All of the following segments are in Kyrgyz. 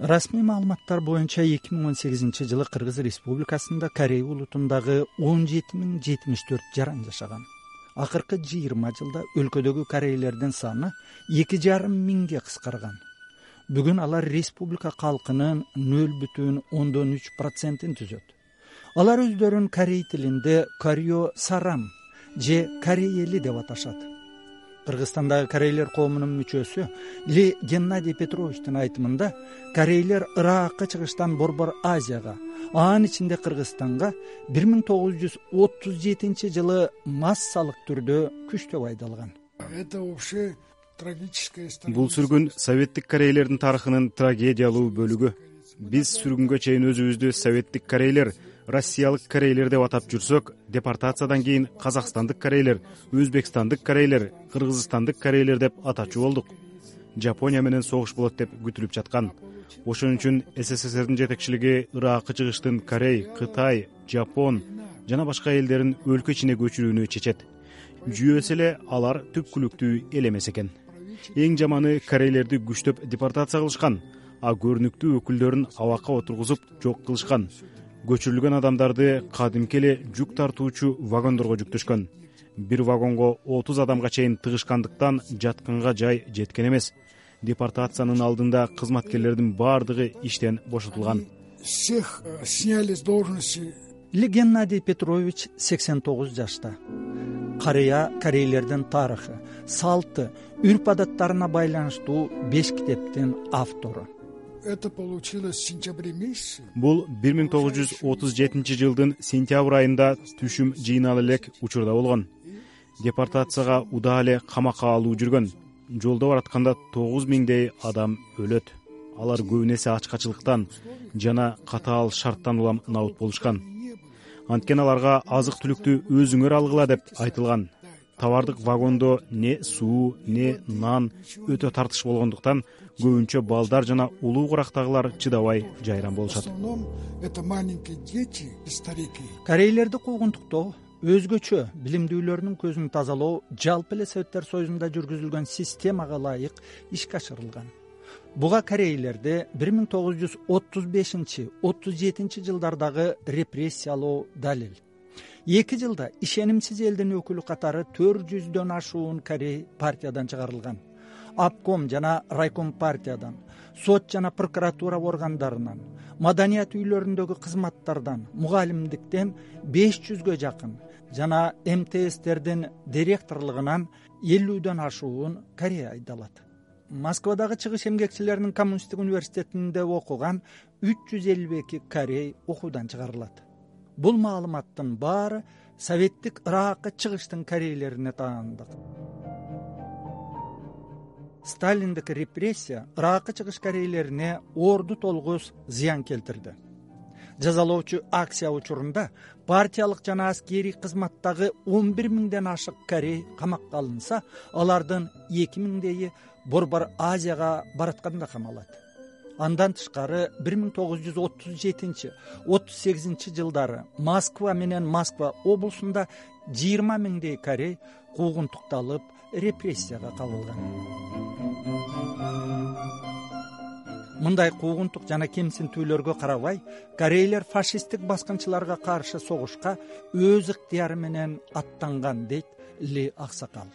расмий маалыматтар боюнча эки миң он сегизинчи жылы кыргыз республикасында корей улутундагы он жети миң жетимиш төрт жаран жашаган. Акыркы жыйырма жылда өлкөдөгү корейлердин саны эки жарым миңге кыскарган. Бүгүн алар республика калкынын нөл бүтүн ондон үч процентин түзөт. Алар өздөрүн корей тилинде корё сарам же корей эли деп аташат кыргызстандагы корейлер коомунун мүчөсү ли геннадий петровичтин айтымында корейлер ыракка чыгыштан борбор азияга анын ичинде кыргызстанга бир миң тогуз жүз отуз жетинчи жылы массалык түрдө күчтөп айдалган. Это вообще трагическая бул сүргүн советтик корейлердин тарыхынын трагедиялуу бөлүгү. Биз сүргүнгө чейин өзүбүздү советтик корейлер россиялык корейлер деп атап жүрсөк депортациядан кийин казакстандык корейлер өзбекстандык корейлер кыргызстандык корейлер деп атачу болдук. Жапония менен согуш болот деп күтүлүп жаткан. Ошон үчүн сссрдин жетекчилиги ыракка чыгыштын корей кытай жапон жана башка элдерин өлкө ичине көчүрүүнү чечет. Жүйөсү эле алар түпкүлүктүү эл эмес экен. Эң жаманы корейлерди күчтөп депортация кылышкан а көрүнүктүү өкүлдөрүн абакка отургузуп жок кылышкан көчүрүлгөн адамдарды кадимки эле жүк тартуучу вагондорго жүктөшкөн. Бир вагонго отуз адамга чейин тыгышкандыктан жатканга жай жеткен эмес. Депортациянын алдында кызматкерлердин баардыгы иштен бошотулган. Всех э, сняли с должности. Ли геннадий петрович сексен тогуз жашта. Карыя корейлердин тарыхы салты үрп адаттарына байланыштуу беш китептин автору это получилось в сентябре месяце. Бул бир миң тогуз жүз отуз жетинчи жылдын сентябрь айында түшүм жыйнала элек учурда болгон. Депортацияга удаа эле камакка алуу жүргөн. Жолдо баратканда тогуз миңдей адам өлөт. Алар көбүн эсе ачкачылыктан жана катаал шарттан улам набут болушкан. Анткени аларга азык түлүктү өзүңөр алгыла деп айтылган товардык вагондо не суу не нан өтө тартыш болгондуктан көбүнчө балдар жана улуу курактагылар чыдабай жайран болушат. В основном это маленькие дети и старики. Корейлерди куугунтуктоо өзгөчө билимдүүлөрдүн көзүн тазалоо жалпы эле советтер союзунда жүргүзүлгөн системага ылайык ишке ашырылган буга корейлерди бир миң тогуз жүз отуз бешинчи отуз жетинчи жылдардагы репрессиялоо далил эки жылда ишенимсиз элдин өкүлү катары төрт жүздөн ашуун корей партиядан чыгарылган. Обком жана райком партиядан сот жана прокуратура органдарынан маданият үйлөрүндөгү кызматтардан мугалимдиктен беш жүзгө жакын жана мтстердин директорлугунан элүүдөн ашуун корей айдалат. Москвадагы чыгыш эмгекчилеринин коммунисттик университетинде окуган үч жүз элүү эки корей окуудан чыгарылат бул маалыматтын баары советтик ыракка чыгыштын корейлерине таандык. Сталиндик репрессия ыракка чыгыш корейлерине орду толгус зыян келтирди. Жазалоочу акция учурунда партиялык жана аскерий кызматтагы он бир миңден ашык корей камакка алынса алардын эки миңдейи борбор азияга баратканда камалат андан тышкары бир миң тогуз жүз отуз жетинчи отуз сегизинчи жылдары москва менен москва облусунда жыйырма миңдей корей куугунтукталып репрессияга кабылган мындай куугунтук жана кемсинтүүлөргө карабай корейлер фашисттик баскынчыларга каршы согушка өз ыктыяры менен аттанган дейт ли аксакал.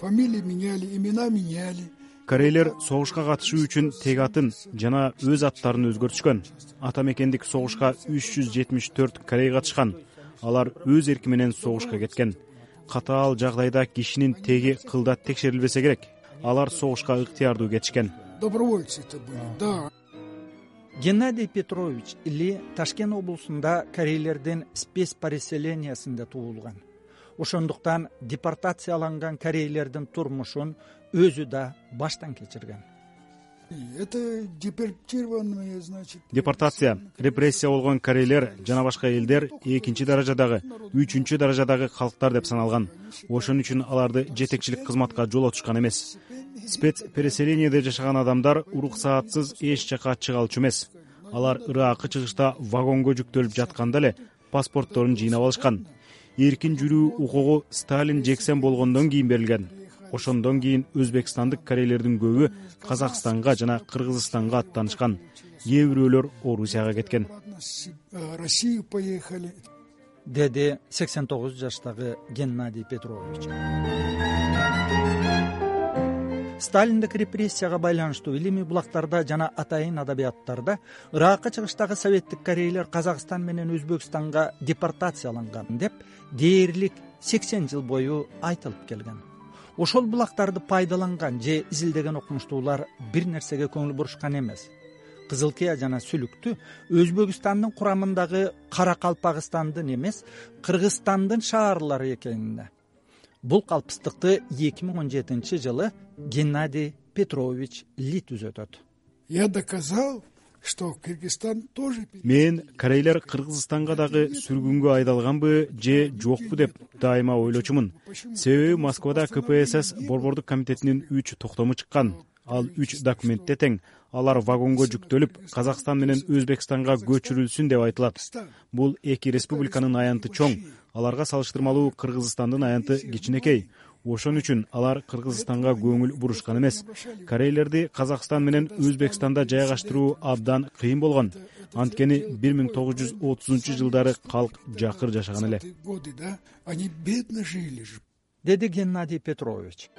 Фамилии меняли имена меняли корейлер согушка катышуу үчүн тег атын жана өз аттарын өзгөртүшкөн. Ата мекендик согушка үч жүз жетимиш төрт корей катышкан. Алар өз эрки менен согушка кеткен. Катаал жагдайда кишинин теги кылдат текшерилбесе керек. Алар согушка ыктыярдуу кетишкен. Добровольцы это были да. Геннадий петрович ли ташкент облусунда корейлердин спец переселениясинде туулган ошондуктан депортацияланган корейлердин турмушун өзү да баштан кечирген. Это депортированные значит депортация репрессия болгон корейлер жана башка элдер экинчи даражадагы үчүнчү даражадагы калктар деп саналган. Ошон үчүн аларды жетекчилик кызматка жолотушкан эмес. спец переселениеде жашаган адамдар уруксаатсыз эч жака чыга алчу эмес алар ыракка чыгышта вагонго жүктөлүп жатканда эле паспортторун жыйнап алышкан эркин жүрүү укугу сталин жексен болгондон кийин берилген. Ошондон кийин өзбекстандык корейлердин көбү казакстанга жана кыргызстанга аттанышкан. Кээ бирөөлөр орусияга кеткен. Россию поехали деди сексен тогуз жаштагы геннадий петрович сталиндик репрессияга байланыштуу илимий булактарда жана атайын адабияттарда ыракка чыгыштагы советтик корейлер казакстан менен өзбекстанга депортацияланган деп дээрлик сексен жыл бою айтылып келген. Ошол булактарды пайдаланган же изилдеген окумуштуулар бир нерсеге көңүл бурушкан эмес. Кызыл кыя жана сүлүктү өзбекстандын курамындагы каракалпагыстандын эмес кыргызстандын шаарлары экенине бул калпыстыкты эки миң он жетинчи жылы геннадий петрович ли түзөтөт. Я доказал что кыргызстан тоже мен корейлер кыргызстанга дагы сүргүнгө айдалганбы же жокпу деп дайыма ойлочумун. Себеби москвада кпсс борбордук комитетинин үч токтому чыккан ал үч документте тең. Алар вагонго жүктөлүп казакстан менен өзбекстанга көчүрүлсүн деп айтылат. Бул эки республиканын аянты чоң. Аларга салыштырмалуу кыргызстандын аянты кичинекей. Ошон үчүн алар кыргызстанга көңүл бурушкан эмес. Корейлерди казакстан менен өзбекстанда жайгаштыруу абдан кыйын болгон. Анткени бир миң тогуз жүз отузунчу жылдары калк жакыр жашаган эле. Годы да они бедно жили деди геннадий петрович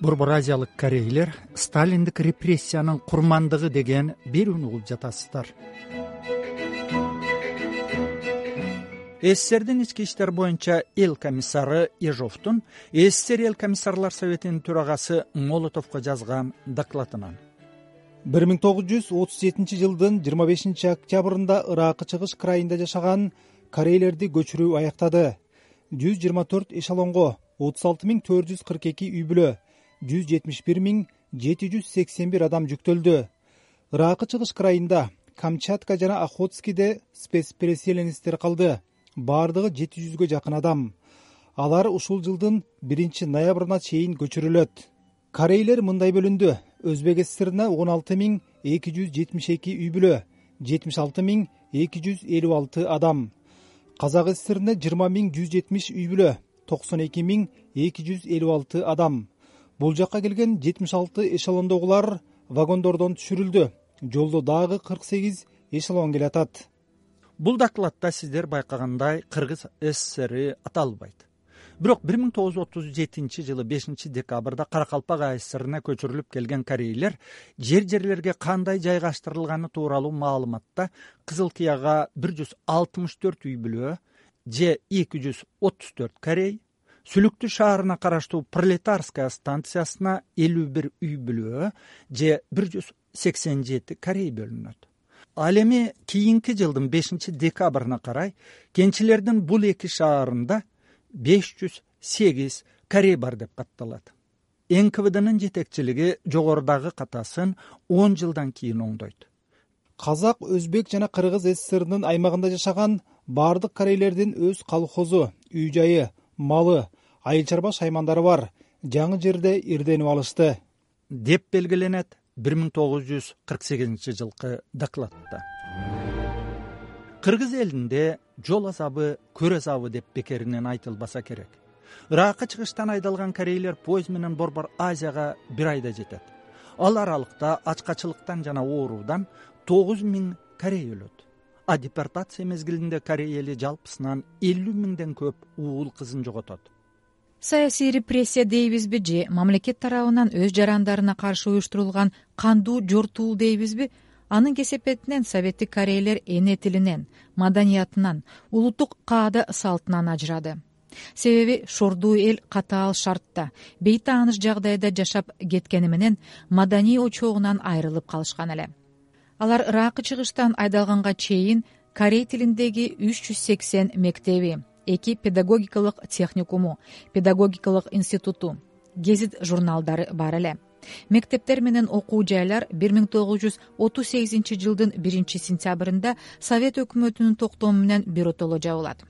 борбор азиялык корейлер сталиндик репрессиянын курмандыгы деген берүүнү угуп жатасыздар. Сссрдин ички иштер боюнча эл комиссары ежовдун ссср эл комиссарлар советинин төрагасы молотовго жазган докладынан. Бир миң тогуз жүз отуз жетинчи жылдын жыйырма бешинчи октябрында ыракы чыгыш крайында жашаган корейлерди көчүрүү аяктады. Жүз жыйырма төрт эшелонго отуз алты миң төрт жүз кырк эки үй бүлө жүз жетимиш бир миң жети жүз сексен бир адам жүктөлдү. Ыракы чыгыш крайында камчатка жана охотскийде спец переселенецтер калды. Баардыгы жети жүзгө жакын адам. Алар ушул жылдын биринчи ноябрына чейин көчүрүлөт. Корейлер мындай бөлүндү. Өзбек ссрине он алты миң эки жүз жетимиш эки үй бүлө жетимиш алты миң эки жүз элүү алты адам. Казак ссрине жыйырма миң жүз жетимиш үй бүлө токсон эки миң эки жүз элүү алты адам бул жакка келген жетимиш алты эшелондогулар вагондордон түшүрүлдү. Жолдо дагы кырк сегиз эшелон келатат. Бул докладда сиздер байкагандай кыргыз сссри аталбайт. Бирок бир миң тогуз жүз отуз жетинчи жылы бешинчи декабрда каракалпак ассрине көчүрүлүп келген корейлер жер жерлерге кандай жайгаштырылганы тууралуу маалыматта кызыл кыяга бир жүз алтымыш төрт үй бүлө же эки жүз отуз төрт корей сүлүктү шаарына караштуу пролетарская станциясына элүү бир үй бүлө же бир жүз сексен жети корей бөлүнөт. Ал эми кийинки жылдын бешинчи декабрына карай кенчилердин бул эки шаарында беш жүз сегиз корей бар деп катталат. Нквднын жетекчилиги жогорудагы катасын он жылдан кийин оңдойт. Казак өзбек жана кыргыз сссрнын аймагында жашаган баардык корейлердин өз колхозу үй жайы малы айыл чарба шаймандары бар. Жаңы жерде ирденип алышты деп белгиленет бир миң тогуз жүз кырк сегизинчи жылкы докладта кыргыз элинде жол азабы көр азабы деп бекеринен айтылбаса керек. Ыракка чыгыштан айдалган корейлер поезд менен борбор азияга бир айда жетет. Ал аралыкта ачкачылыктан жана оорудан тогуз миң корей өлөт а депортация мезгилинде корей эли жалпысынан элүү миңден көп уул кызын жоготот. Саясий репрессия дейбизби же мамлекет тарабынан өз жарандарына каршы уюштурулган кандуу жортуул дейбизби? Анын кесепетинен советтик корейлер эне тилинен маданиятынан улуттук каада салтынан ажырады. Себеби шордуу эл катаал шартта бейтааныш жагдайда жашап кеткени менен маданий очогунан айрылып калышкан эле алар ыракы чыгыштан айдалганга чейин корей тилиндеги үч жүз сексен мектеби эки педагогикалык техникуму педагогикалык институту гезит журналдары бар эле. Мектептер менен окуу жайлар бир миң тогуз жүз отуз сегизинчи жылдын биринчи сентябрында совет өкмөтүнүн токтому менен биротоло жабылат.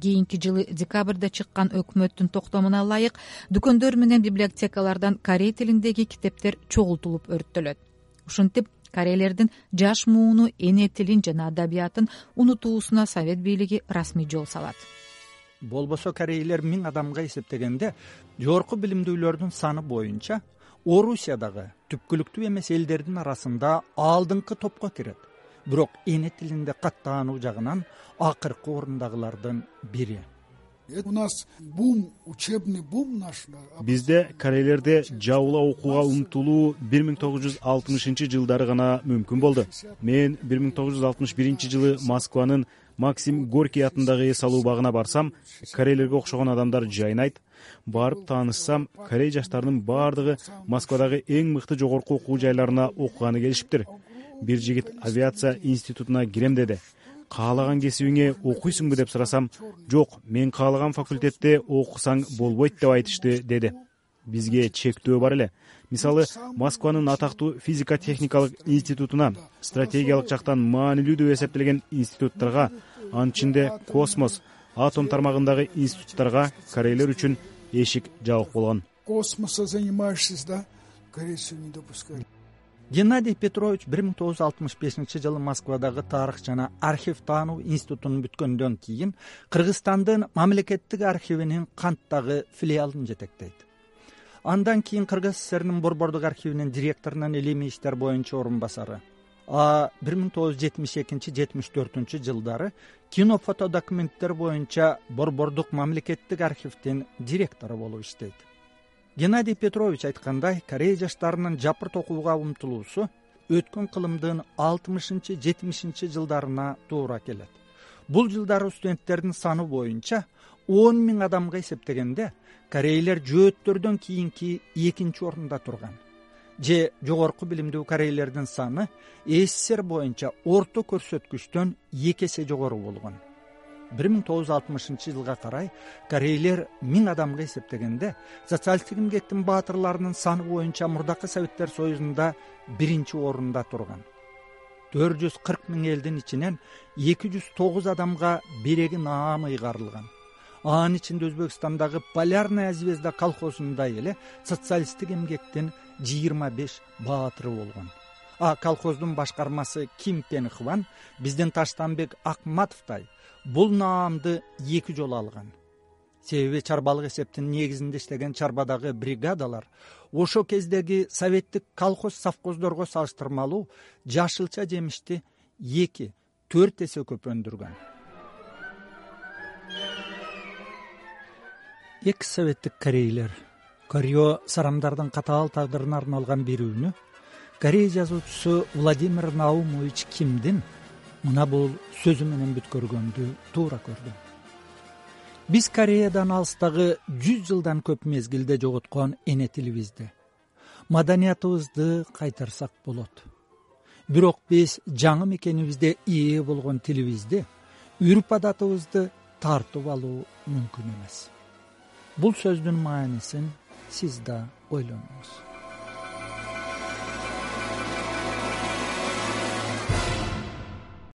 Кийинки жылы декабрда чыккан өкмөттүн токтомуна ылайык дүкөндөр менен библиотекалардан корей тилиндеги китептер чогултулуп өрттөлөт. Ушинтип корейлердин жаш мууну эне тилин жана адабиятын унутуусуна совет бийлиги расмий жол салат. Болбосо корейлер миң адамга эсептегенде жогорку билимдүүлөрдүн саны боюнча орусия дагы түпкүлүктүү эмес элдердин арасында алдыңкы топко кирет бирок эне тилинде каттаануу жагынан акыркы орундагылардын бири у нас бум учебный бум наш бизде корейлерде жабыла окууга умтулуу бир миң тогуз жүз алтымышынчы жылдары гана мүмкүн болду. Мен бир миң тогуз жүз алтымыш биринчи жылы москванын максим горький атындагы эс алуу багына барсам корейлерге окшогон адамдар жайнайт. Барып таанышсам корей жаштарынын баардыгы москвадагы эң мыкты жогорку окуу жайларына окуганы келишиптир. Бир жигит авиация институтуна кирем деди каалаган кесибиңе окуйсуңбу деп сурасам жок мен каалаган факультетте окусаң болбойт деп айтышты деди. Бизге чектөө бар эле. Мисалы москванын атактуу физико техникалык институтуна стратегиялык жактан маанилүү деп эсептелген институттарга анын ичинде космос атом тармагындагы институттарга корейлер үчүн эшик жабык болгон. Космосом занимаешься да? Корейцев не допускают геннадий петрович бир миң тогуз жүз алтымыш бешинчи жылы москвадагы тарых жана архив таануу институтун бүткөндөн кийин кыргызстандын мамлекеттик архивинин канттагы филиалын жетектейт. Андан кийин кыргыз ссринин борбордук архивинин директорунун илимий иштер боюнча орун басары а бир миң тогуз жүз жетимиш экинчи жетимиш төртүнчү жылдары кино фото документтер боюнча борбордук мамлекеттик архивдин директору болуп иштейт геннадий петрович айткандай корей жаштарынын жапырт окууга умтулуусу өткөн кылымдын алтымышынчы жетимишинчи жылдарына туура келет. Бул жылдары студенттердин саны боюнча он миң адамга эсептегенде корейлер жөөттөрдөн кийинки экинчи орунда турган. Же жогорку билимдүү корейлердин саны ссср боюнча орто көрсөткүчтөн эки эсе жогору болгон бир миң тогуз жүз алтымышынчы жылга карай корейлер миң адамга эсептегенде социалисттик эмгектин баатырларынын саны боюнча мурдакы советтер союзунда биринчи орунда турган. төрт жүз кырк миң элдин ичинен эки жүз тогуз адамга береги наам ыйгарылган. Анын ичинде өзбекстандагы полярная звезда колхозундай эле социалисттик эмгектин жыйырма беш баатыры болгон а колхоздун башкармасы ким пен хван биздин таштанбек акматовдой бул наамды эки жолу алган. Себеби чарбалык эсептин негизинде иштеген чарбадагы бригадалар ошол кездеги советтик колхоз совхоздорго салыштырмалуу жашылча жемишти эки төрт эсе көп өндүргөн. Экс советтик корейлер корье сарамдардын катаал тагдырына арналган берүүнү корей жазуучусу владимир наумович кимдин? Мына бул сөзү менен бүткөргөндү туура көрдүм. Биз кореядан алыстагы жүз жылдан көп мезгилде жоготкон эне тилибизди маданиятыбызды кайтарсак болот. Бирок биз жаңы мекенибизде ээ болгон тилибизди үрп адатыбызды тартып алуу мүмкүн эмес. Бул сөздүн маанисин сиз да ойлонуңуз